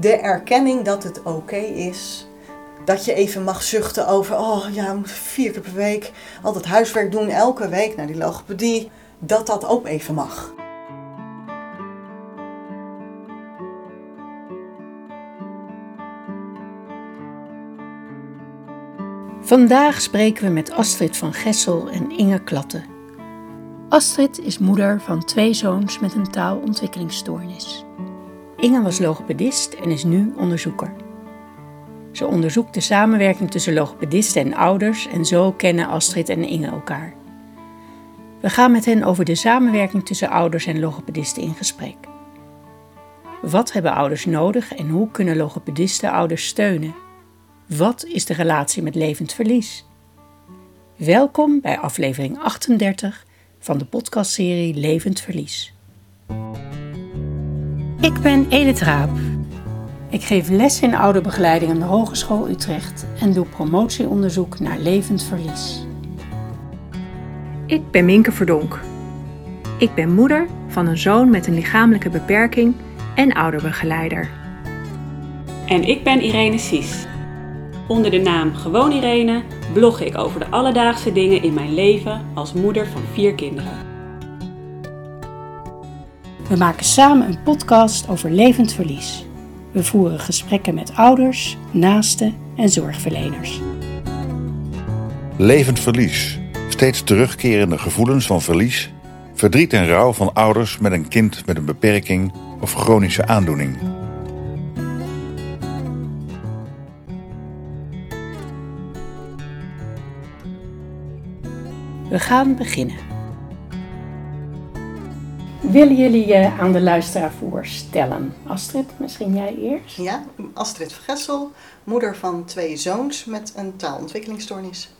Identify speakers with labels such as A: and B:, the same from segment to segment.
A: De erkenning dat het oké is. Dat je even mag zuchten over, oh ja, vier keer per week altijd huiswerk doen, elke week naar die logopedie. Dat dat ook even mag.
B: Vandaag spreken we met Astrid van Gessel en Inge Klatte. Astrid is moeder van twee zoons met een taalontwikkelingsstoornis. Inge was logopedist en is nu onderzoeker. Ze onderzoekt de samenwerking tussen logopedisten en ouders en zo kennen Astrid en Inge elkaar. We gaan met hen over de samenwerking tussen ouders en logopedisten in gesprek. Wat hebben ouders nodig en hoe kunnen logopedisten ouders steunen? Wat is de relatie met levend verlies? Welkom bij aflevering 38 van de podcastserie Levend Verlies. Ik ben Edith Raap. Ik geef les in ouderbegeleiding aan de Hogeschool Utrecht en doe promotieonderzoek naar levend verlies.
C: Ik ben Minke Verdonk. Ik ben moeder van een zoon met een lichamelijke beperking en ouderbegeleider.
D: En ik ben Irene Sies. Onder de naam Gewoon Irene blog ik over de alledaagse dingen in mijn leven als moeder van vier kinderen.
B: We maken samen een podcast over levend verlies. We voeren gesprekken met ouders, naasten en zorgverleners.
E: Levend verlies. Steeds terugkerende gevoelens van verlies, verdriet en rouw van ouders met een kind met een beperking of chronische aandoening.
B: We gaan beginnen. Willen jullie je aan de luisteraar voorstellen? Astrid, misschien jij eerst?
A: Ja, Astrid Vergessel, moeder van twee zoons met een taalontwikkelingsstoornis.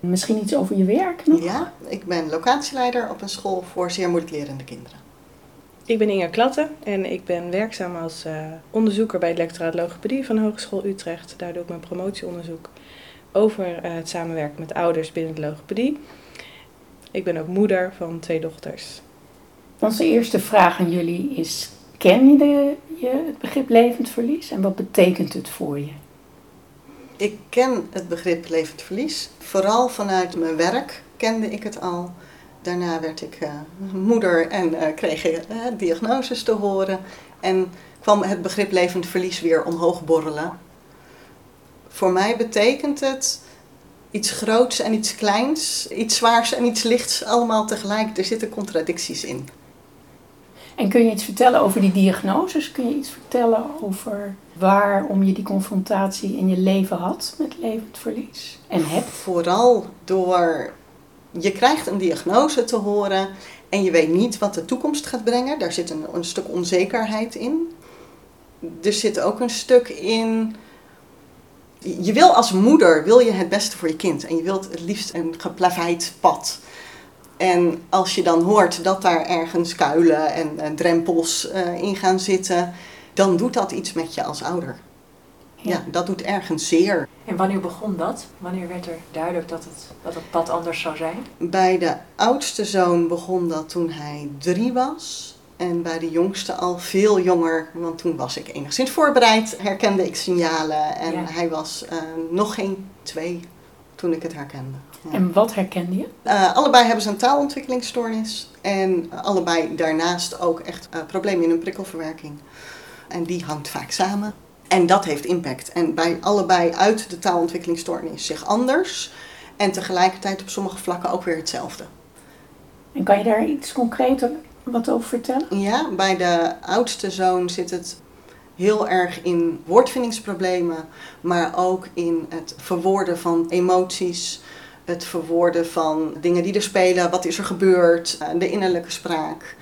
B: Misschien iets over je werk nog?
A: Ja, ik ben locatieleider op een school voor zeer moeilijk lerende kinderen.
F: Ik ben Inge Klatte en ik ben werkzaam als uh, onderzoeker bij het lectoraat logopedie van de Hogeschool Utrecht. Daar doe ik mijn promotieonderzoek over uh, het samenwerken met ouders binnen de logopedie. Ik ben ook moeder van twee dochters.
B: Onze eerste vraag aan jullie is: ken je, de, je het begrip levend verlies en wat betekent het voor je?
A: Ik ken het begrip levend verlies. Vooral vanuit mijn werk kende ik het al. Daarna werd ik uh, moeder en uh, kreeg ik uh, diagnoses te horen. En kwam het begrip levend verlies weer omhoog borrelen. Voor mij betekent het iets groots en iets kleins, iets zwaars en iets lichts, allemaal tegelijk. Er zitten contradicties in.
B: En kun je iets vertellen over die diagnoses? Kun je iets vertellen over waarom je die confrontatie in je leven had met levend verlies? En hebt?
A: Vooral door je krijgt een diagnose te horen en je weet niet wat de toekomst gaat brengen. Daar zit een, een stuk onzekerheid in. Er zit ook een stuk in. Je wil als moeder wil je het beste voor je kind en je wilt het liefst een geplaveid pad. En als je dan hoort dat daar ergens kuilen en, en drempels uh, in gaan zitten, dan doet dat iets met je als ouder. Ja. ja. dat doet ergens zeer.
C: En wanneer begon dat? Wanneer werd er duidelijk dat het, dat het pad anders zou zijn?
A: Bij de oudste zoon begon dat toen hij drie was. En bij de jongste al veel jonger, want toen was ik enigszins voorbereid, herkende ik signalen. En ja. hij was uh, nog geen twee toen ik het herkende.
B: En wat herkende je?
A: Uh, allebei hebben ze een taalontwikkelingsstoornis. En allebei daarnaast ook echt uh, problemen in hun prikkelverwerking. En die hangt vaak samen. En dat heeft impact. En bij allebei uit de taalontwikkelingsstoornis zich anders. En tegelijkertijd op sommige vlakken ook weer hetzelfde.
B: En kan je daar iets concreter wat over vertellen?
A: Ja, bij de oudste zoon zit het heel erg in woordvindingsproblemen, maar ook in het verwoorden van emoties, het verwoorden van dingen die er spelen, wat is er gebeurd, de innerlijke spraak.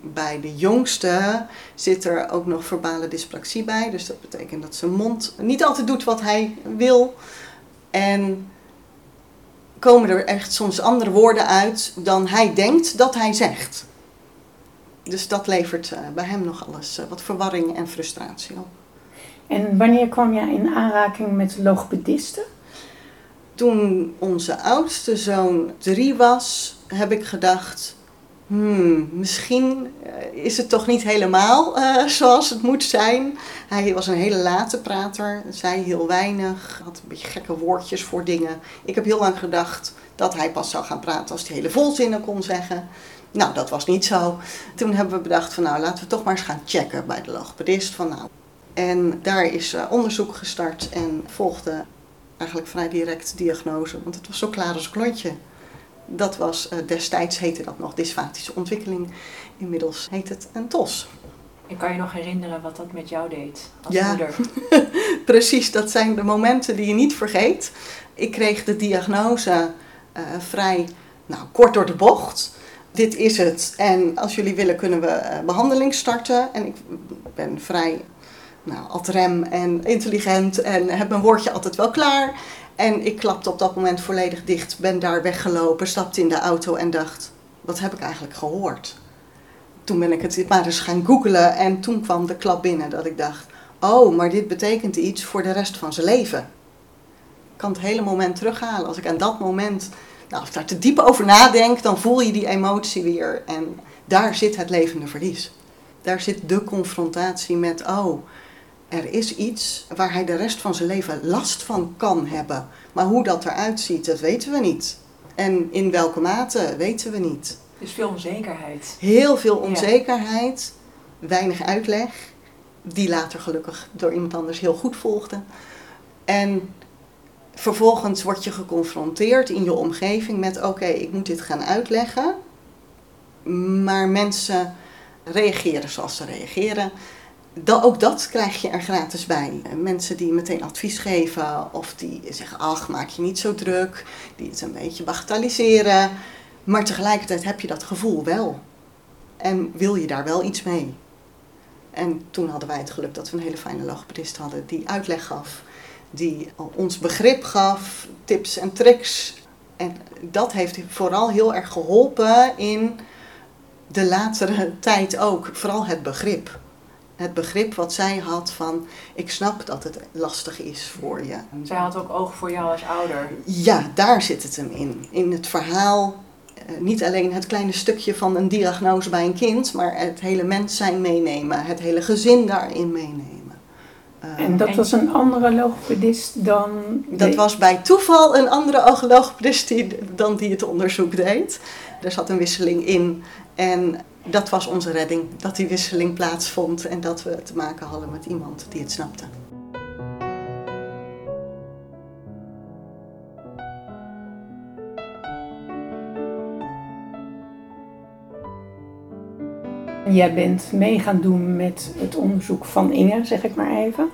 A: Bij de jongste zit er ook nog verbale dyspraxie bij, dus dat betekent dat zijn mond niet altijd doet wat hij wil. En komen er echt soms andere woorden uit dan hij denkt dat hij zegt. Dus dat levert bij hem nog alles wat verwarring en frustratie op.
B: En wanneer kwam jij in aanraking met logopedisten?
A: Toen onze oudste zoon drie was, heb ik gedacht: hmm, misschien eh, is het toch niet helemaal uh, zoals het moet zijn. Hij was een hele late prater, zei heel weinig, had een beetje gekke woordjes voor dingen. Ik heb heel lang gedacht dat hij pas zou gaan praten als hij hele volzinnen kon zeggen. Nou, dat was niet zo. Toen hebben we bedacht van nou, laten we toch maar eens gaan checken bij de logopedist. Van, nou. En daar is uh, onderzoek gestart en volgde eigenlijk vrij direct diagnose, want het was zo klaar als een klontje. Dat was uh, destijds heette dat nog dysfatische ontwikkeling. Inmiddels heet het een TOS.
C: En kan je nog herinneren wat dat met jou deed als
A: ja,
C: moeder?
A: precies. Dat zijn de momenten die je niet vergeet. Ik kreeg de diagnose uh, vrij nou, kort door de bocht. Dit is het. En als jullie willen kunnen we uh, behandeling starten. En ik ben vrij nou, rem en intelligent en heb mijn woordje altijd wel klaar. En ik klapte op dat moment volledig dicht, ben daar weggelopen, stapte in de auto en dacht, wat heb ik eigenlijk gehoord? Toen ben ik het maar eens gaan googlen en toen kwam de klap binnen dat ik dacht, oh, maar dit betekent iets voor de rest van zijn leven. Ik kan het hele moment terughalen. Als ik aan dat moment, nou, als ik daar te diep over nadenk, dan voel je die emotie weer. En daar zit het levende verlies. Daar zit de confrontatie met, oh, er is iets waar hij de rest van zijn leven last van kan hebben. Maar hoe dat eruit ziet, dat weten we niet. En in welke mate weten we niet.
C: Dus veel onzekerheid.
A: Heel veel onzekerheid, weinig uitleg, die later gelukkig door iemand anders heel goed volgde. En vervolgens word je geconfronteerd in je omgeving met: oké, ik moet dit gaan uitleggen. Maar mensen reageren zoals ze reageren ook dat krijg je er gratis bij. Mensen die meteen advies geven of die zeggen, ach, maak je niet zo druk, die het een beetje bagatelliseren. Maar tegelijkertijd heb je dat gevoel wel. En wil je daar wel iets mee? En toen hadden wij het geluk dat we een hele fijne logopedist hadden die uitleg gaf, die ons begrip gaf, tips en tricks. En dat heeft vooral heel erg geholpen in de latere tijd ook, vooral het begrip het begrip wat zij had van ik snap dat het lastig is voor je.
C: Zij had ook oog voor jou als ouder.
A: Ja, daar zit het hem in. In het verhaal, eh, niet alleen het kleine stukje van een diagnose bij een kind, maar het hele mens zijn meenemen, het hele gezin daarin meenemen.
B: Uh, en dat was een andere logopedist dan.
A: Dat was bij toeval een andere logopedist die, dan die het onderzoek deed. Er zat een wisseling in. En dat was onze redding, dat die wisseling plaatsvond en dat we te maken hadden met iemand die het snapte.
B: Jij bent mee gaan doen met het onderzoek van Inge, zeg ik maar even.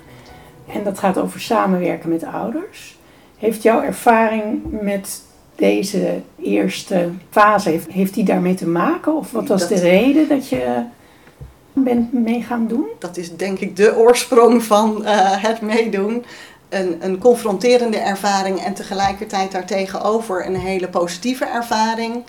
B: En dat gaat over samenwerken met ouders. Heeft jouw ervaring met deze eerste fase, heeft, heeft die daarmee te maken? Of wat was de reden dat je bent mee gaan doen?
A: Dat is denk ik de oorsprong van uh, het meedoen. Een, een confronterende ervaring en tegelijkertijd daartegenover een hele positieve ervaring.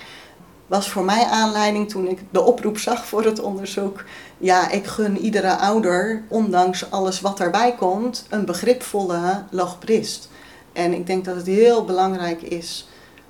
A: Was voor mij aanleiding toen ik de oproep zag voor het onderzoek. Ja, ik gun iedere ouder, ondanks alles wat erbij komt, een begripvolle logopedist. En ik denk dat het heel belangrijk is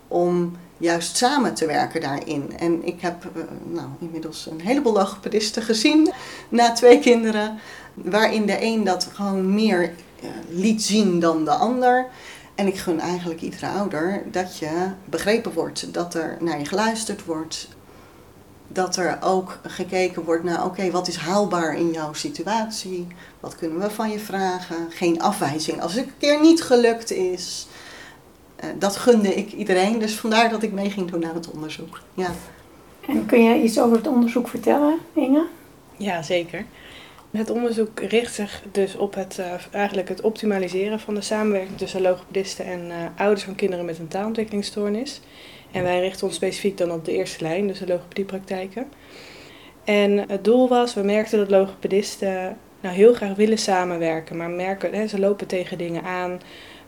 A: om juist samen te werken daarin. En ik heb uh, nou, inmiddels een heleboel logopedisten gezien na twee kinderen, waarin de een dat gewoon meer uh, liet zien dan de ander. En ik gun eigenlijk iedere ouder dat je begrepen wordt, dat er naar je geluisterd wordt, dat er ook gekeken wordt naar, oké, wat is haalbaar in jouw situatie? Wat kunnen we van je vragen? Geen afwijzing als het een keer niet gelukt is. Eh, dat gunde ik iedereen. Dus vandaar dat ik mee ging doen aan het onderzoek. Ja.
B: En kun je iets over het onderzoek vertellen, Inge?
F: Ja, zeker. Het onderzoek richt zich dus op het, uh, eigenlijk het optimaliseren van de samenwerking tussen logopedisten en uh, ouders van kinderen met een taalontwikkelingsstoornis. En wij richten ons specifiek dan op de eerste lijn, dus de logopediepraktijken. En het doel was, we merkten dat logopedisten nou heel graag willen samenwerken, maar merken, hè, ze lopen tegen dingen aan.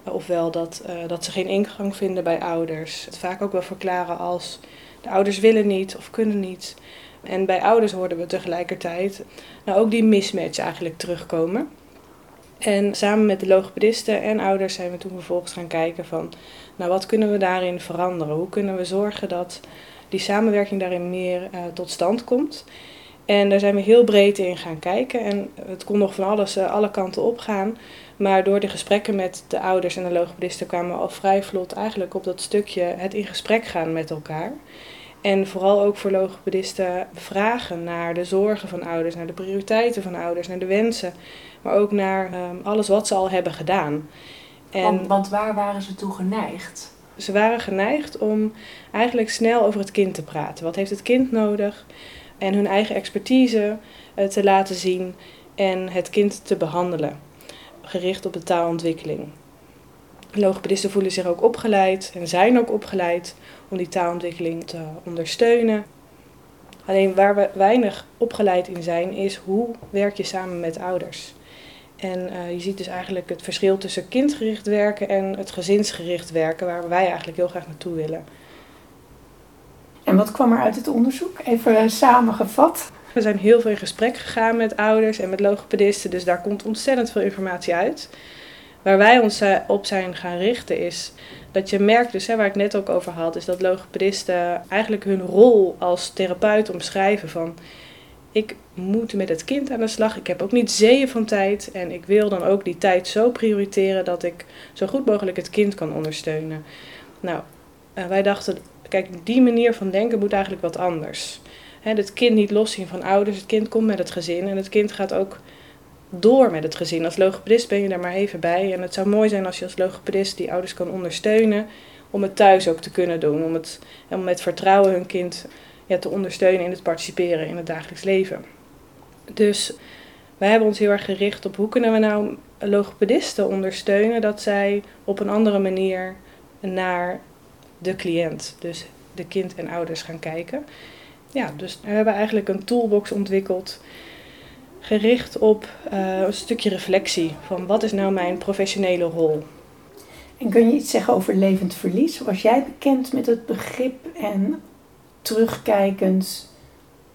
F: Ofwel dat, uh, dat ze geen ingang vinden bij ouders. Het vaak ook wel verklaren als de ouders willen niet of kunnen niet. En bij ouders hoorden we tegelijkertijd nou ook die mismatch eigenlijk terugkomen. En samen met de logopedisten en ouders zijn we toen vervolgens gaan kijken van, nou wat kunnen we daarin veranderen? Hoe kunnen we zorgen dat die samenwerking daarin meer uh, tot stand komt. En daar zijn we heel breed in gaan kijken. En het kon nog van alles, uh, alle kanten op gaan. Maar door de gesprekken met de ouders en de logopedisten kwamen we al vrij vlot eigenlijk op dat stukje het in gesprek gaan met elkaar. En vooral ook voor logopedisten vragen naar de zorgen van ouders, naar de prioriteiten van ouders, naar de wensen. Maar ook naar um, alles wat ze al hebben gedaan.
G: En want, want waar waren ze toe geneigd?
F: Ze waren geneigd om eigenlijk snel over het kind te praten. Wat heeft het kind nodig? En hun eigen expertise uh, te laten zien en het kind te behandelen. Gericht op de taalontwikkeling. Logopedisten voelen zich ook opgeleid en zijn ook opgeleid om die taalontwikkeling te ondersteunen. Alleen waar we weinig opgeleid in zijn, is hoe werk je samen met ouders. En uh, je ziet dus eigenlijk het verschil tussen kindgericht werken en het gezinsgericht werken, waar wij eigenlijk heel graag naartoe willen.
B: En wat kwam er uit het onderzoek? Even samengevat.
F: We zijn heel veel in gesprek gegaan met ouders en met logopedisten, dus daar komt ontzettend veel informatie uit. Waar wij ons eh, op zijn gaan richten is dat je merkt, dus hè, waar ik net ook over had, is dat logopedisten eigenlijk hun rol als therapeut omschrijven van ik moet met het kind aan de slag. Ik heb ook niet zeeën van tijd en ik wil dan ook die tijd zo prioriteren dat ik zo goed mogelijk het kind kan ondersteunen. Nou, wij dachten, kijk, die manier van denken moet eigenlijk wat anders. Het kind niet loszien van ouders, het kind komt met het gezin en het kind gaat ook door met het gezin. Als logopedist ben je daar maar even bij. En het zou mooi zijn als je als logopedist die ouders kan ondersteunen om het thuis ook te kunnen doen. Om, het, om met vertrouwen hun kind ja, te ondersteunen in het participeren in het dagelijks leven. Dus wij hebben ons heel erg gericht op hoe kunnen we nou logopedisten ondersteunen dat zij op een andere manier naar de cliënt, dus de kind en ouders gaan kijken. Ja, dus we hebben eigenlijk een toolbox ontwikkeld gericht op uh, een stukje reflectie van wat is nou mijn professionele rol.
B: En kun je iets zeggen over levend verlies? Was jij bekend met het begrip en terugkijkend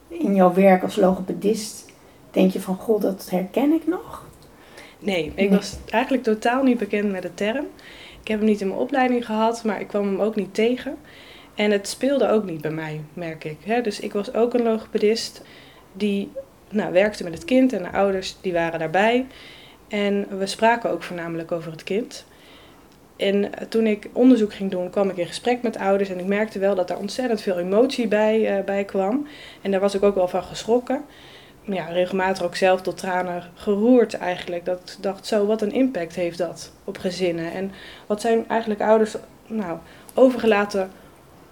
B: in jouw werk als logopedist, denk je van goh, dat herken ik nog?
F: Nee, ik was eigenlijk totaal niet bekend met de term. Ik heb hem niet in mijn opleiding gehad, maar ik kwam hem ook niet tegen. En het speelde ook niet bij mij, merk ik. Dus ik was ook een logopedist die nou, werkte met het kind en de ouders die waren daarbij. En we spraken ook voornamelijk over het kind. En toen ik onderzoek ging doen, kwam ik in gesprek met ouders en ik merkte wel dat daar ontzettend veel emotie bij, uh, bij kwam. En daar was ik ook wel van geschrokken. Ja, regelmatig ook zelf tot tranen geroerd eigenlijk. Dat ik dacht, zo, wat een impact heeft dat op gezinnen. En wat zijn eigenlijk ouders nou, overgelaten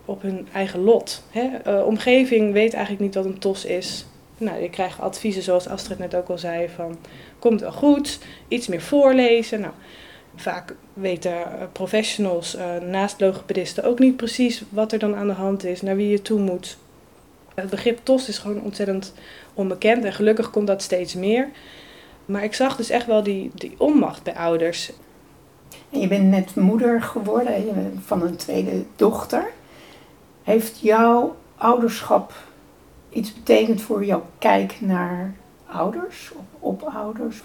F: op hun eigen lot. Hè? Uh, omgeving weet eigenlijk niet wat een tos is. Nou, je krijgt adviezen zoals Astrid net ook al zei van komt wel goed, iets meer voorlezen. Nou, vaak weten eh, professionals uh, naast logopedisten ook niet precies wat er dan aan de hand is, naar wie je toe moet. Het begrip TOS is gewoon ontzettend onbekend en gelukkig komt dat steeds meer. Maar ik zag dus echt wel die, die onmacht bij ouders.
B: Je bent net moeder geworden van een tweede dochter. Heeft jouw ouderschap iets betekend voor jouw kijk naar ouders, op, op ouders?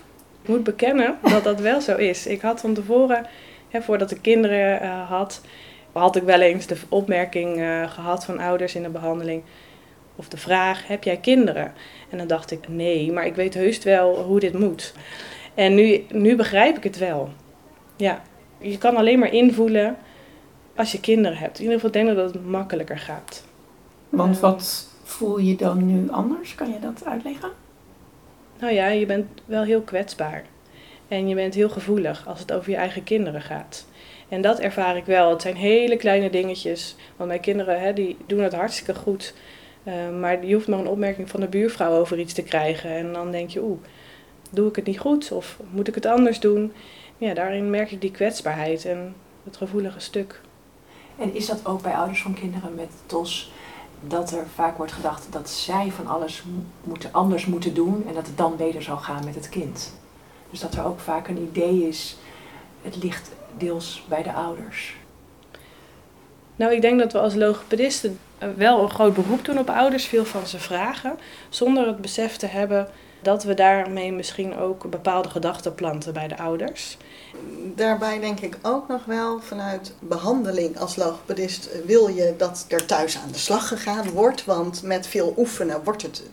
F: Ik moet bekennen dat dat wel zo is. Ik had van tevoren, hè, voordat ik kinderen uh, had, had ik wel eens de opmerking uh, gehad van ouders in de behandeling. Of de vraag, heb jij kinderen? En dan dacht ik, nee, maar ik weet heus wel hoe dit moet. En nu, nu begrijp ik het wel. Ja, je kan alleen maar invoelen als je kinderen hebt. In ieder geval denk ik dat het makkelijker gaat.
B: Want wat voel je dan nu anders? Kan je dat uitleggen?
F: Nou ja, je bent wel heel kwetsbaar. En je bent heel gevoelig als het over je eigen kinderen gaat. En dat ervaar ik wel. Het zijn hele kleine dingetjes. Want mijn kinderen hè, die doen het hartstikke goed. Uh, maar je hoeft maar een opmerking van de buurvrouw over iets te krijgen. En dan denk je, oeh, doe ik het niet goed? Of moet ik het anders doen? Ja, daarin merk ik die kwetsbaarheid en het gevoelige stuk.
G: En is dat ook bij ouders van kinderen met TOS dat er vaak wordt gedacht dat zij van alles moeten, anders moeten doen en dat het dan beter zal gaan met het kind. Dus dat er ook vaak een idee is, het ligt deels bij de ouders.
F: Nou, ik denk dat we als logopedisten wel een groot beroep doen op ouders, veel van ze vragen, zonder het besef te hebben dat we daarmee misschien ook bepaalde gedachten planten bij de ouders.
A: Daarbij denk ik ook nog wel vanuit behandeling als logopedist wil je dat er thuis aan de slag gegaan wordt. Want met veel oefenen wordt het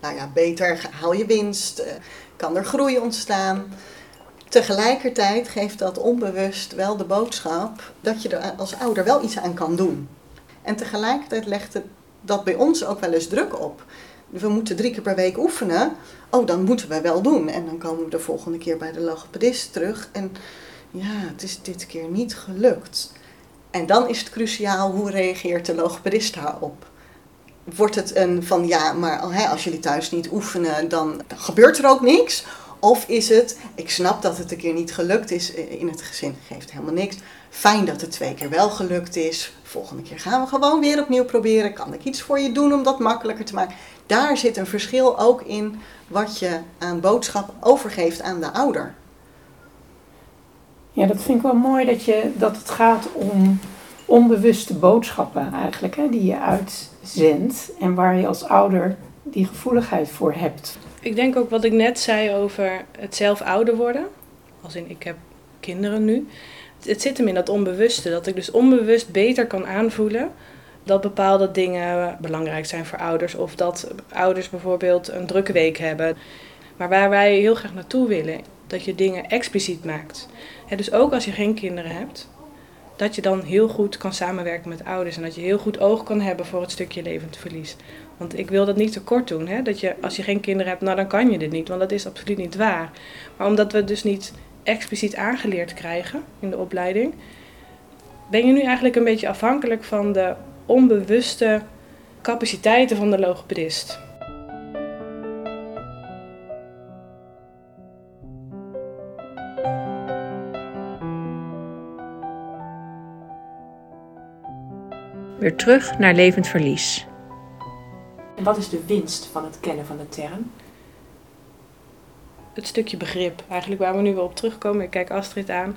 A: nou ja, beter, haal je winst, eh, kan er groei ontstaan. Tegelijkertijd geeft dat onbewust wel de boodschap dat je er als ouder wel iets aan kan doen. En tegelijkertijd legt het dat bij ons ook wel eens druk op. We moeten drie keer per week oefenen. Oh, dan moeten we wel doen. En dan komen we de volgende keer bij de logopedist terug. En ja, het is dit keer niet gelukt. En dan is het cruciaal hoe reageert de logopedist daarop. Wordt het een van ja, maar als jullie thuis niet oefenen, dan gebeurt er ook niks? Of is het, ik snap dat het een keer niet gelukt is eh, in het gezin, geeft helemaal niks. Fijn dat het twee keer wel gelukt is. Volgende keer gaan we gewoon weer opnieuw proberen. Kan ik iets voor je doen om dat makkelijker te maken? Daar zit een verschil ook in wat je aan boodschap overgeeft aan de ouder.
B: Ja, dat vind ik wel mooi dat, je, dat het gaat om onbewuste boodschappen eigenlijk, hè, die je uitzendt en waar je als ouder die gevoeligheid voor hebt.
F: Ik denk ook wat ik net zei over het zelf ouder worden. Als in, ik heb kinderen nu. Het zit hem in dat onbewuste. Dat ik dus onbewust beter kan aanvoelen dat bepaalde dingen belangrijk zijn voor ouders. Of dat ouders bijvoorbeeld een drukke week hebben. Maar waar wij heel graag naartoe willen, dat je dingen expliciet maakt. dus ook als je geen kinderen hebt, dat je dan heel goed kan samenwerken met ouders. En dat je heel goed oog kan hebben voor het stukje levend verlies. Want ik wil dat niet tekort doen. Hè? Dat je, als je geen kinderen hebt, nou dan kan je dit niet. Want dat is absoluut niet waar. Maar omdat we dus niet expliciet aangeleerd krijgen in de opleiding, ben je nu eigenlijk een beetje afhankelijk van de onbewuste capaciteiten van de logopedist.
C: Weer terug naar levend verlies.
G: En wat is de winst van het kennen van de term?
F: Het stukje begrip, eigenlijk waar we nu wel op terugkomen. Ik kijk Astrid aan.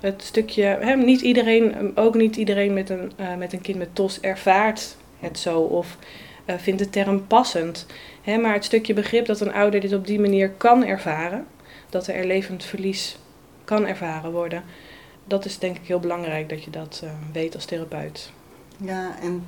F: Het stukje, hè, niet iedereen, ook niet iedereen met een, uh, met een kind met TOS ervaart het zo of uh, vindt de term passend. Hè, maar het stukje begrip dat een ouder dit op die manier kan ervaren, dat er levend verlies kan ervaren worden, dat is denk ik heel belangrijk dat je dat uh, weet als therapeut.
A: Ja, en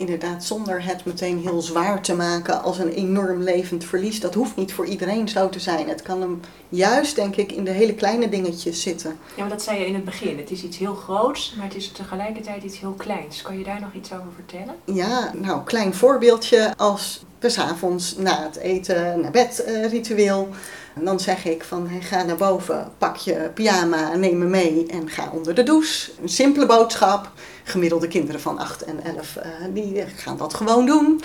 A: inderdaad zonder het meteen heel zwaar te maken als een enorm levend verlies. Dat hoeft niet voor iedereen zo te zijn. Het kan hem juist, denk ik, in de hele kleine dingetjes zitten.
G: Ja, maar dat zei je in het begin. Het is iets heel groots, maar het is tegelijkertijd iets heel kleins. Kan je daar nog iets over vertellen?
A: Ja, nou, klein voorbeeldje als we s'avonds na het eten naar bed uh, ritueel. En dan zeg ik van hey, ga naar boven, pak je pyjama, neem me mee en ga onder de douche. Een simpele boodschap gemiddelde kinderen van 8 en 11, uh, eh, die gaan dat gewoon doen.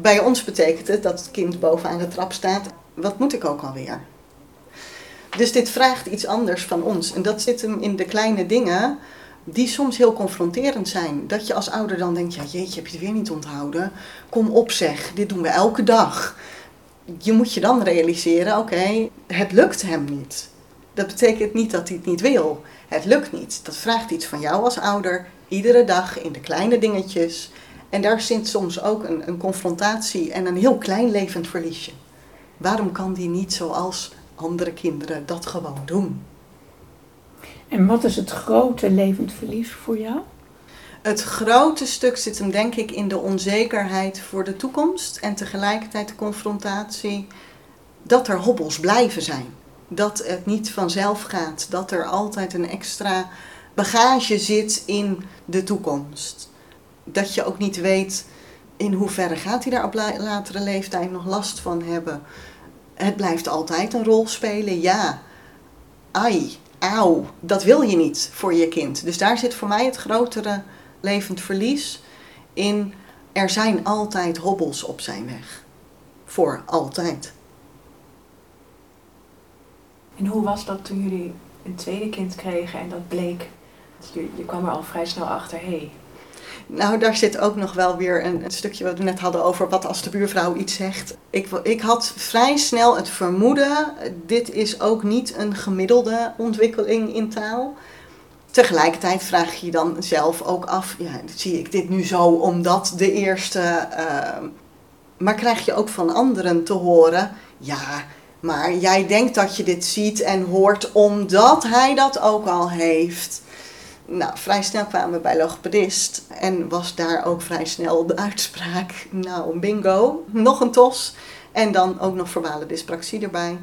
A: Bij ons betekent het dat het kind bovenaan de trap staat. Wat moet ik ook alweer? Dus dit vraagt iets anders van ons. En dat zit hem in de kleine dingen die soms heel confronterend zijn. Dat je als ouder dan denkt, ja jeetje, heb je het weer niet onthouden? Kom op zeg, dit doen we elke dag. Je moet je dan realiseren, oké, het lukt hem niet. Dat betekent niet dat hij het niet wil. Het lukt niet. Dat vraagt iets van jou als ouder Iedere dag in de kleine dingetjes. En daar zit soms ook een, een confrontatie en een heel klein levend verliesje. Waarom kan die niet zoals andere kinderen dat gewoon doen?
B: En wat is het grote levend verlies voor jou?
A: Het grote stuk zit hem denk ik in de onzekerheid voor de toekomst en tegelijkertijd de confrontatie dat er hobbels blijven zijn. Dat het niet vanzelf gaat, dat er altijd een extra bagage zit in de toekomst. Dat je ook niet weet in hoeverre gaat hij daar op latere leeftijd nog last van hebben. Het blijft altijd een rol spelen, ja. Ai, auw, dat wil je niet voor je kind. Dus daar zit voor mij het grotere levend verlies in. Er zijn altijd hobbels op zijn weg. Voor altijd.
G: En hoe was dat toen jullie een tweede kind kregen en dat bleek je, kwam er al vrij snel achter, hé. Hey.
A: Nou, daar zit ook nog wel weer een, een, stukje wat we net hadden over wat als de buurvrouw iets zegt. Ik, ik had vrij snel het vermoeden, dit is ook niet een gemiddelde ontwikkeling in taal. Tegelijkertijd vraag je dan zelf ook af, ja, zie ik dit nu zo omdat de eerste uh, Maar krijg je ook van anderen te horen, ja, maar jij denkt dat je dit ziet en hoort omdat hij dat ook al heeft. Nou, vrij snel kwamen we bij logopedist en was daar ook vrij snel de uitspraak, nou bingo, nog een tos en dan ook nog verbale dyspraxie erbij.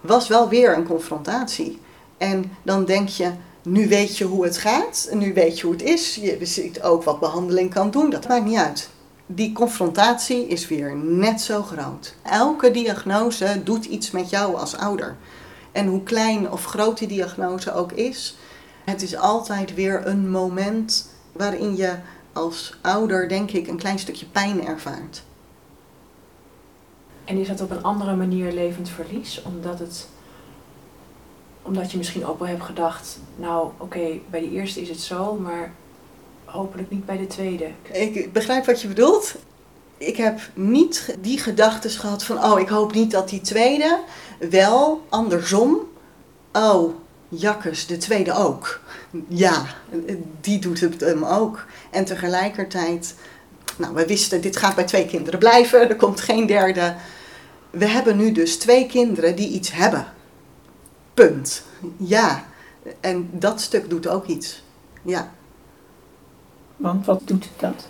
A: Was wel weer een confrontatie. En dan denk je, nu weet je hoe het gaat, nu weet je hoe het is, je ziet ook wat behandeling kan doen, dat maakt niet uit. Die confrontatie is weer net zo groot. Elke diagnose doet iets met jou als ouder. En hoe klein of groot die diagnose ook is, het is altijd weer een moment waarin je als ouder, denk ik, een klein stukje pijn ervaart.
G: En is dat op een andere manier levend verlies? Omdat, het, omdat je misschien ook wel hebt gedacht, nou oké, bij de eerste is het zo, maar hopelijk niet bij de tweede.
A: Ik begrijp wat je bedoelt. Ik heb niet die gedachten gehad van, oh ik hoop niet dat die tweede, wel andersom, oh jakkes, de tweede ook. Ja, die doet het hem ook. En tegelijkertijd, nou we wisten, dit gaat bij twee kinderen blijven, er komt geen derde. We hebben nu dus twee kinderen die iets hebben. Punt. Ja, en dat stuk doet ook iets. Ja.
B: Want wat doet dat?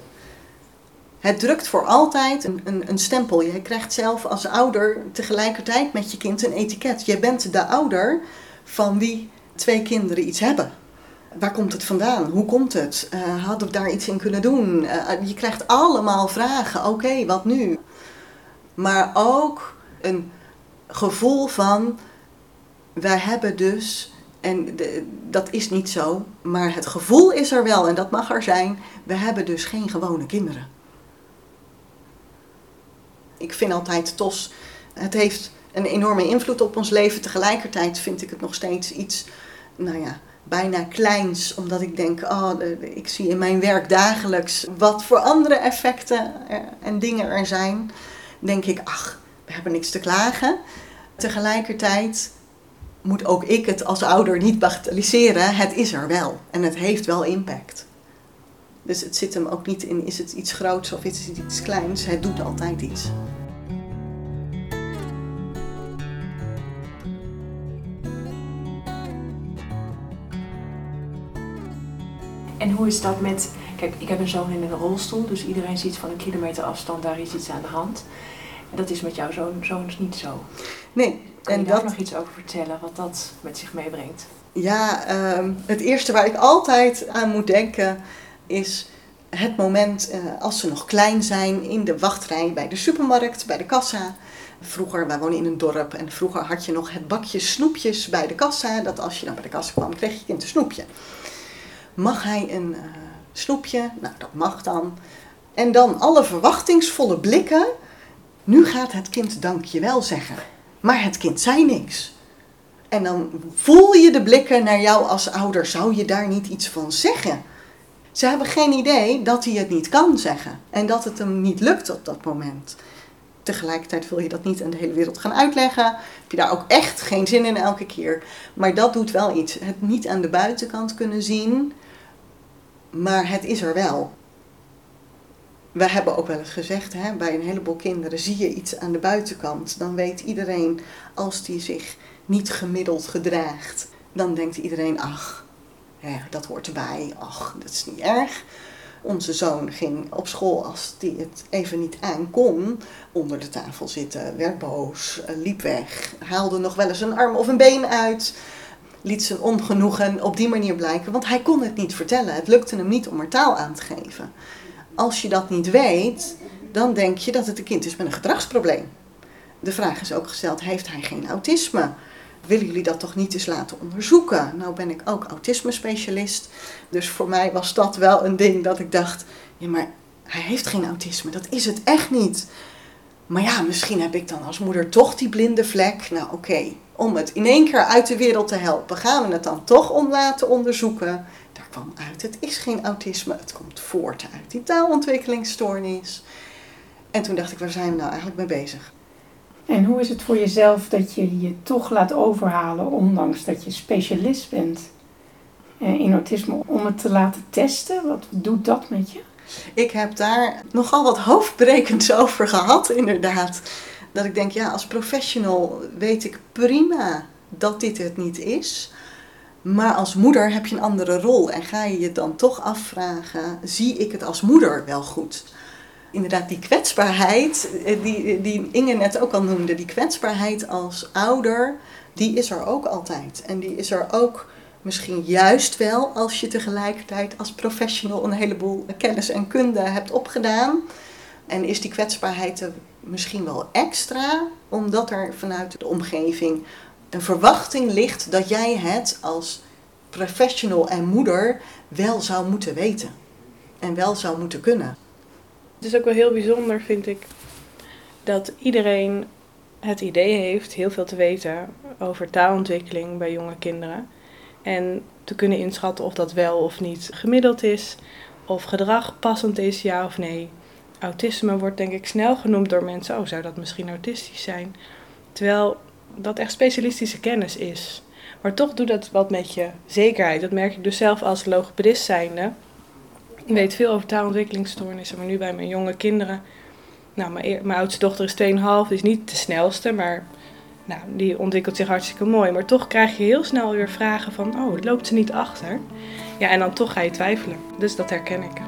A: Het drukt voor altijd een, een, een, stempel. Je krijgt zelf als ouder tegelijkertijd met je kind een etiket. Je bent de ouder van wie twee kinderen iets hebben. Waar komt het vandaan? Hoe komt het? Uh, hadden we daar iets in kunnen doen? Uh, je krijgt allemaal vragen. Oké, wat nu? Maar ook een gevoel van, wij hebben dus, en dat is niet zo, maar het gevoel is er wel en dat mag er zijn, we hebben dus geen gewone kinderen. Ik vind altijd TOS, het heeft een enorme invloed op ons leven. Tegelijkertijd vind ik het nog steeds iets, nou ja, bijna kleins. Omdat ik denk, oh, ik zie in mijn werk dagelijks wat voor andere effecten en dingen er zijn. Denk ik, ach, we hebben niks te klagen. Tegelijkertijd moet ook ik het als ouder niet bagatelliseren. Het is er wel en het heeft wel impact. Dus het zit hem ook niet in is het iets groots of is het iets kleins. Het doet altijd iets.
G: En hoe is dat met. Kijk, ik heb een zoon in een rolstoel, dus iedereen ziet van een kilometer afstand, daar is iets aan de hand. Dat is met jouw zoon, zoons niet zo.
A: Nee.
G: Kan en je daar nog iets over vertellen, wat dat met zich meebrengt?
A: Ja, ehm, het eerste waar ik altijd aan moet denken is het moment uh, als ze nog klein zijn in de wachtrij bij de supermarkt, bij de kassa. Vroeger, wij wonen in een dorp en vroeger had je nog het bakje snoepjes bij de kassa. Dat als je dan bij de kassa kwam, kreeg je kind een snoepje. Mag hij een uh, snoepje? Nou, dat mag dan. En dan alle verwachtingsvolle blikken nu gaat het kind dankjewel zeggen. Maar het kind zei niks. En dan voel je de blikken naar jou als ouder. Zou je daar niet iets van zeggen? Ze hebben geen idee dat hij het niet kan zeggen. En dat het hem niet lukt op dat moment. Tegelijkertijd wil je dat niet aan de hele wereld gaan uitleggen. Heb je daar ook echt geen zin in elke keer. Maar dat doet wel iets. Het niet aan de buitenkant kunnen zien. Maar het is er wel we hebben ook wel eens gezegd, hè, bij een heleboel kinderen zie je iets aan de buitenkant. Dan weet iedereen, als die zich niet gemiddeld gedraagt, dan denkt iedereen, ach, dat hoort erbij, ach, dat is niet erg. Onze zoon ging op school, als hij het even niet aan kon, onder de tafel zitten, werd boos, eh, liep weg, haalde nog wel eens een arm of een been uit, liet zijn ongenoegen op die manier blijken, want hij kon het niet vertellen. Het lukte hem niet om er taal aan te geven als je dat niet weet, dan denk je dat het een kind is met een gedragsprobleem. De vraag is ook gesteld, heeft hij geen autisme? Willen jullie dat toch niet eens laten onderzoeken? Nou ben ik ook autisme-specialist, dus voor mij was dat wel een ding dat ik dacht, ja maar hij heeft geen autisme, dat is het echt niet. Maar ja, misschien heb ik dan als moeder toch die blinde vlek. Nou oké, om het in één keer uit de wereld te helpen, gaan we het dan toch om laten onderzoeken kwam uit, het is geen autisme, het komt voort uit die taalontwikkelingsstoornis. En toen dacht ik, waar zijn we nou eigenlijk mee bezig?
B: En hoe is het voor jezelf dat je je toch laat overhalen, ondanks dat je specialist bent eh, in autisme, om het te laten testen? Wat doet dat met je?
A: Ik heb daar nogal wat hoofdbrekends over gehad, inderdaad. Dat ik denk, ja, als professional weet ik prima dat dit het niet is. Maar als moeder heb je een andere rol en ga je je dan toch afvragen: zie ik het als moeder wel goed? Inderdaad, die kwetsbaarheid, eh, die, die Inge net ook al noemde, die kwetsbaarheid als ouder, die is er ook altijd. En die is er ook misschien juist wel als je tegelijkertijd als professional een heleboel kennis en kunde hebt opgedaan. En is die kwetsbaarheid misschien wel extra, omdat er vanuit de omgeving een verwachting ligt dat jij het als professional en moeder wel zou moeten weten. En wel zou moeten kunnen.
F: Het is ook wel heel bijzonder, vind ik, dat iedereen het idee heeft heel veel te weten over taalontwikkeling bij jonge kinderen. En te kunnen inschatten of dat wel of niet gemiddeld is, of gedrag passend is, ja of nee. Autisme wordt denk ik snel genoemd door mensen, oh zou dat misschien autistisch zijn? Terwijl dat echt specialistische kennis is. Maar toch doet dat wat met je zekerheid. Dat merk ik dus zelf als logopedist zijnde. Ik weet veel over taalontwikkelingsstoornissen, maar nu bij mijn jonge kinderen. Nou, mijn, mijn oudste dochter is 2,5, die is niet de snelste, maar nou, die ontwikkelt zich hartstikke mooi. Maar toch krijg je heel snel weer vragen van, oh, loopt ze niet achter? Ja, en dan toch ga je twijfelen. Dus dat herken ik.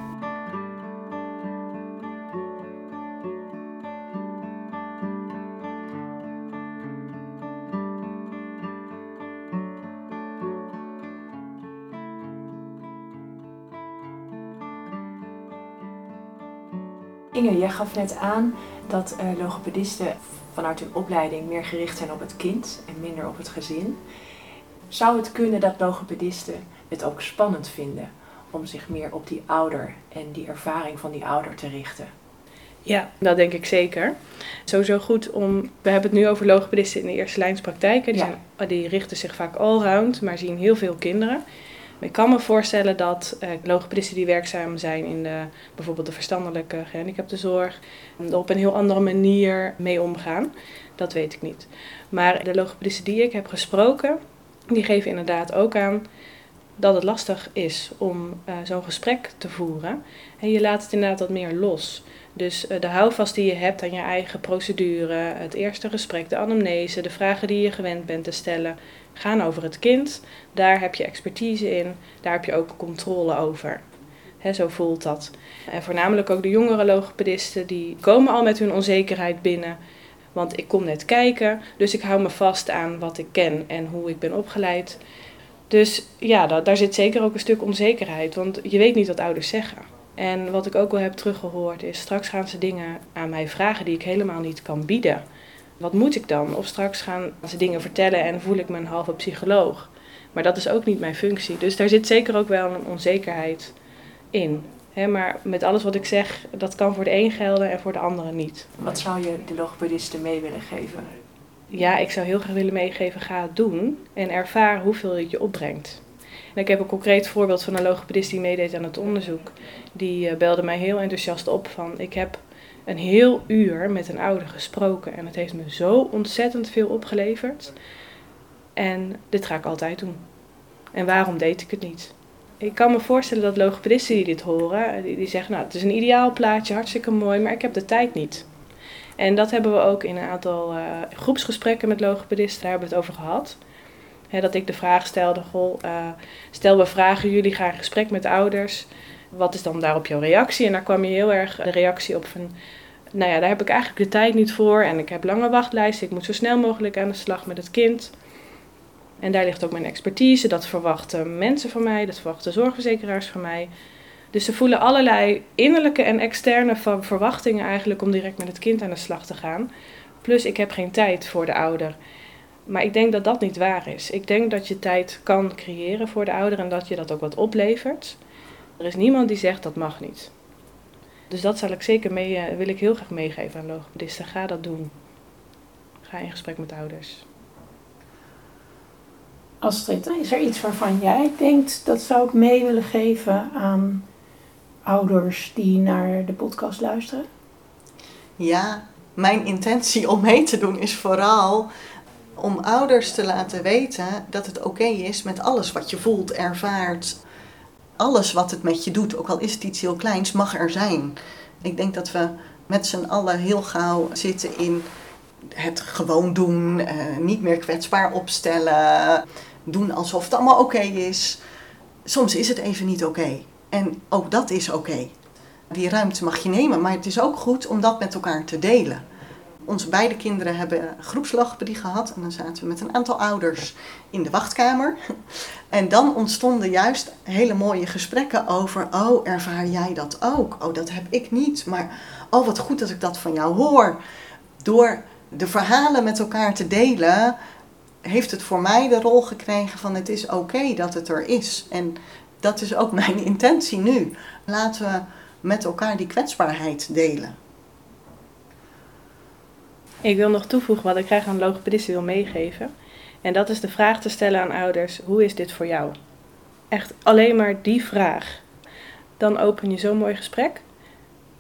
G: Inge, jij gaf net aan dat uh, logopedisten vanuit hun opleiding meer gericht zijn op het kind en minder op het gezin. Zou het kunnen dat logopedisten het ook spannend vinden om zich meer op die ouder en die ervaring van die ouder te richten?
F: Ja, dat denk ik zeker. Sowieso goed om. We hebben het nu over logopedisten in de eerste lijnspraktijken. Die, die richten zich vaak allround, maar zien heel veel kinderen. Ik kan me voorstellen dat uh, logopedisten die werkzaam zijn in de, bijvoorbeeld de verstandelijke gehandicaptenzorg, er op een heel andere manier mee omgaan. Dat weet ik niet. Maar de logopedisten die ik heb gesproken, die geven inderdaad ook aan dat het lastig is om uh, zo'n gesprek te voeren. En je laat het inderdaad wat meer los. Dus de houvast die je hebt aan je eigen procedure, het eerste gesprek, de anamnese, de vragen die je gewend bent te stellen, gaan over het kind. Daar heb je expertise in, daar heb je ook controle over. He, zo voelt dat. En voornamelijk ook de jongere logopedisten, die komen al met hun onzekerheid binnen. Want ik kom net kijken, dus ik hou me vast aan wat ik ken en hoe ik ben opgeleid. Dus ja, daar zit zeker ook een stuk onzekerheid, want je weet niet wat ouders zeggen. En wat ik ook wel heb teruggehoord is, straks gaan ze dingen aan mij vragen die ik helemaal niet kan bieden wat moet ik dan? Of straks gaan ze dingen vertellen en voel ik me een halve psycholoog. Maar dat is ook niet mijn functie. Dus daar zit zeker ook wel een onzekerheid in. maar met alles wat ik zeg, dat kan voor de een gelden en voor de andere niet.
G: Wat zou je de logopedisten mee willen geven?
F: Ja, ik zou heel graag willen meegeven, ga het doen en ervaar hoeveel het je opbrengt. En ik heb een concreet voorbeeld van een logopedist die meedeed aan het onderzoek. Die eh, belde mij heel enthousiast op van, ik heb een heel uur met een ouder gesproken. En het heeft me zo ontzettend veel opgeleverd. En dit ga ik altijd doen. En waarom deed ik het niet? Ik kan me voorstellen dat logopedisten die dit horen, die, die zeggen, nou het is een ideaal plaatje, hartstikke mooi, maar ik heb de tijd niet. En dat hebben we ook in een aantal uh, groepsgesprekken met logopedisten, daar hebben we het over gehad. dat ik de vraag stelde, goh, uh, stel we vragen jullie gaan in gesprek met ouders, wat is dan daarop jouw reactie? En daar kwam je heel erg de reactie op van, nou ja, daar heb ik eigenlijk de tijd niet voor en ik heb lange wachtlijsten. Ik moet zo snel mogelijk aan de slag met het kind. En daar ligt ook mijn expertise. Dat verwachten mensen van mij, dat verwachten zorgverzekeraars van mij. Dus ze voelen allerlei innerlijke en externe verwachtingen eigenlijk om direct met het kind aan de slag te gaan. Plus ik heb geen tijd voor de ouder. Maar ik denk dat dat niet waar is. Ik denk dat je tijd kan creëren voor de ouder en dat je dat ook wat oplevert. Er is niemand die zegt dat mag niet. Dus dat zal ik zeker mee, uh, wil ik heel graag meegeven aan logopedisten. Ga dat doen. Ga in gesprek met ouders.
B: Astrid, is er iets waarvan jij denkt dat zou ik mee willen geven aan ouders die naar de podcast luisteren?
A: Ja, mijn intentie om mee te doen is vooral om ouders te laten weten dat het oké is met alles wat je voelt, ervaart, alles wat het met je doet, ook al is het iets heel kleins, mag er zijn. Ik denk dat we met z'n allen heel gauw zitten in het gewoon doen, eh, niet meer kwetsbaar opstellen, doen alsof het allemaal oké is. Soms is het even niet oké. En ook dat is oké. Die ruimte mag je nemen, maar het is ook goed om dat met elkaar te delen. Onze beide kinderen hebben groepslogopedie gehad en dan zaten we met een aantal ouders in de wachtkamer. En dan ontstonden juist hele mooie gesprekken over, oh ervaar jij dat ook? Oh dat heb ik niet, maar oh wat goed dat ik dat van jou hoor. Door de verhalen met elkaar te delen, heeft het voor mij de rol gekregen van het is oké dat het er is. En dat is ook mijn intentie nu. Laten we met elkaar die kwetsbaarheid delen.
F: Ik wil nog toevoegen wat ik graag aan logopedisten wil meegeven. En dat is de vraag te stellen aan ouders: hoe is dit voor jou? Echt alleen maar die vraag. Dan open je zo'n mooi gesprek.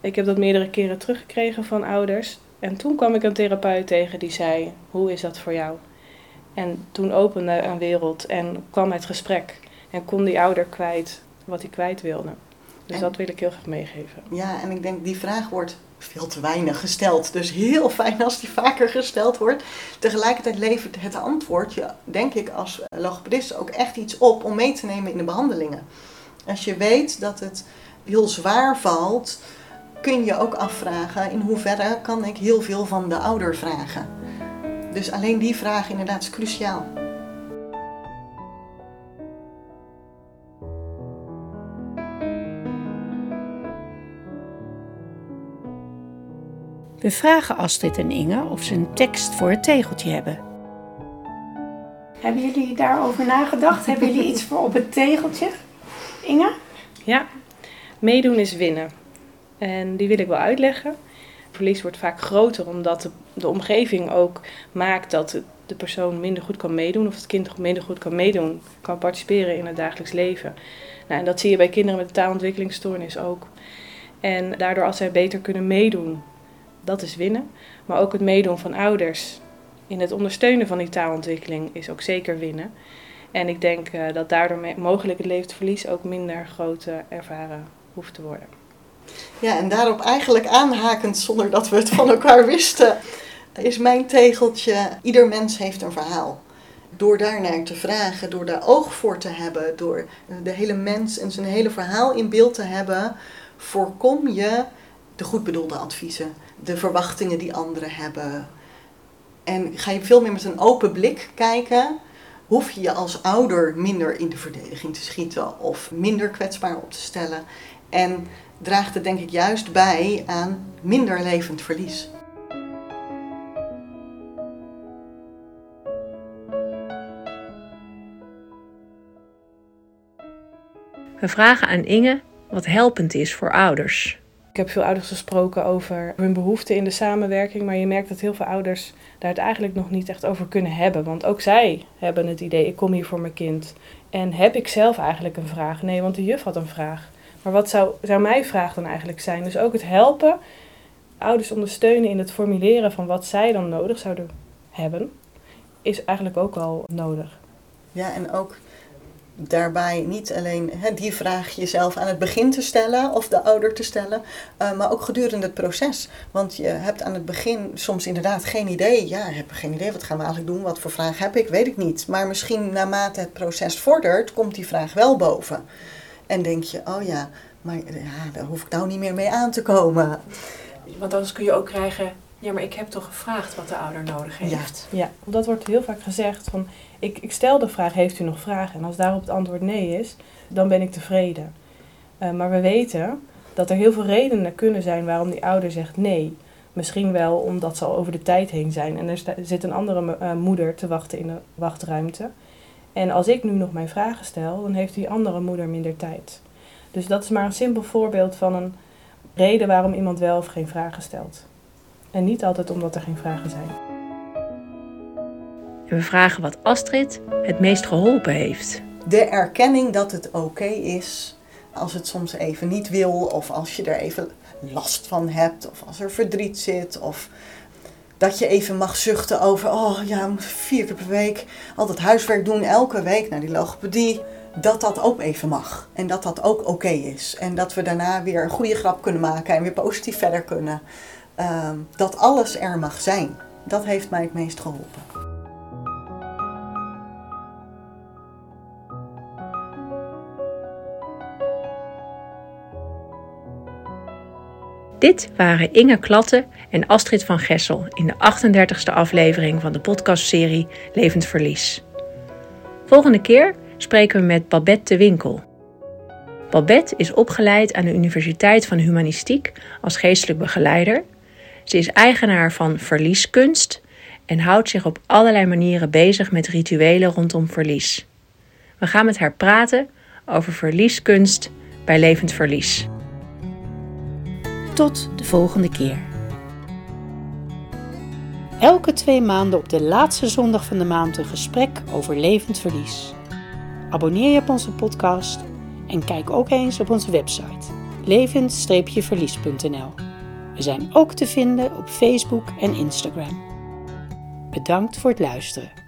F: Ik heb dat meerdere keren teruggekregen van ouders. En toen kwam ik een therapeut tegen die zei: Hoe is dat voor jou? En toen opende een wereld en kwam het gesprek. En kon die ouder kwijt wat hij kwijt wilde. Dus
A: En-
F: dat wil ik heel graag meegeven.
A: Ja, en ik denk die vraag wordt veel te weinig gesteld. Dus heel fijn als die vaker gesteld wordt. Tegelijkertijd levert het antwoord je, denk ik, als logopedist ook echt iets op om mee te nemen in de behandelingen. Als je weet dat het heel zwaar valt, kun je ook afvragen in hoeverre kan ik heel veel van de ouder vragen. Dus alleen die vraag inderdaad is cruciaal.
B: We vragen Astrid en Inge of ze een tekst voor het tegeltje hebben.
H: Hebben jullie daarover nagedacht? Hebben jullie iets voor op het tegeltje? Inge?
F: Ja, meedoen is winnen. En die wil ik wel uitleggen. Verlies wordt vaak groter omdat de, de omgeving ook maakt dat het- de persoon minder goed kan meedoen. Of het kind minder goed kan meedoen, kan participeren in het dagelijks leven. Nou, en dat zie je bij kinderen met een taalontwikkelingsstoornis ook. En daardoor als zij beter kunnen meedoen, dat is winnen. Maar ook het meedoen van ouders in het ondersteunen van die taalontwikkeling is ook zeker winnen. En ik denk eh, dat daardoor mogelijk het levensverlies ook minder groot eh, ervaren hoeft te worden.
A: Ja, en daarop eigenlijk aanhakend, zonder dat we het van elkaar wisten, is mijn tegeltje: ieder mens heeft een verhaal. Door daarnaar te vragen, door daar oog voor te hebben, door de hele mens en zijn hele verhaal in beeld te hebben, voorkom je de goed bedoelde adviezen, de verwachtingen die anderen hebben. En ga je veel meer met een open blik kijken, hoef je je als ouder minder in de verdediging te schieten of minder kwetsbaar op te stellen. En draagt het denk ik juist bij aan minder levend verlies.
C: We vragen aan Inge wat helpend is voor ouders.
F: Ik heb veel ouders gesproken over hun behoeften in de samenwerking, maar je merkt dat heel veel ouders daar het eigenlijk nog niet echt over kunnen hebben. Want ook zij hebben het idee, ik kom hier voor mijn kind. En heb ik zelf eigenlijk een vraag? Nee, want de juf had een vraag. Maar wat zou, zou mijn vraag dan eigenlijk zijn? Dus ook het helpen, ouders ondersteunen in het formuleren van wat zij dan nodig zouden hebben, is eigenlijk ook al nodig.
A: Ja, en ook daarbij niet alleen hè, die vraag jezelf aan het begin te stellen of de ouder te stellen, eh, maar ook gedurende het proces. Want je hebt aan het begin soms inderdaad geen idee. Ja, ik heb geen idee, wat gaan we eigenlijk doen? Wat voor vraag heb ik? Weet ik niet. Maar misschien naarmate het proces vordert, komt die vraag wel boven. En denk je, oh ja, maar ja, daar hoef ik nou niet meer mee aan te komen.
G: Want anders kun je ook krijgen, ja, maar ik heb toch gevraagd wat de ouder nodig heeft.
F: Ja, want dat wordt heel vaak gezegd van, ik, ik stel de vraag, heeft u nog vragen? En als daarop het antwoord nee is, dan ben ik tevreden. Eh, maar we weten dat er heel veel redenen kunnen zijn waarom die ouder zegt nee. Misschien wel omdat ze al over de tijd heen zijn en er zit een andere eh, moeder te wachten in de wachtruimte. En als ik nu nog mijn vragen stel, dan heeft die andere moeder minder tijd. Dus dat is maar een simpel voorbeeld van een reden waarom iemand wel of geen vragen stelt. En niet altijd omdat er geen vragen zijn.
C: En we vragen wat Astrid het meest geholpen heeft.
A: de erkenning dat het oké is als het soms even niet wil, of als je er even last van hebt, of als er verdriet zit, of dat je even mag zuchten over, oh ja, vier keer per week altijd huiswerk doen, elke week naar die logopedie. dat dat ook even mag. En dat dat ook oké is. En dat we daarna weer een goede grap kunnen maken en weer positief verder kunnen. Ehm, dat alles er mag zijn. Dat heeft mij het meest geholpen.
C: Dit waren Inge Klatte en Astrid van Gessel in de 38e aflevering van de podcastserie Levend Verlies. Volgende keer spreken we met Babette de Winkel. Babette is opgeleid aan de Universiteit van Humanistiek als geestelijk begeleider. Ze is eigenaar van Verlieskunst en houdt zich op allerlei manieren bezig met rituelen rondom verlies. We gaan met haar praten over verlieskunst bij Levend Verlies.
B: Tot de volgende keer. Elke twee maanden op de laatste zondag van de maand een gesprek over levend verlies. Abonneer je op onze podcast en kijk ook eens op onze website levend-verlies.nl. We zijn ook te vinden op Facebook en Instagram. Bedankt voor het luisteren.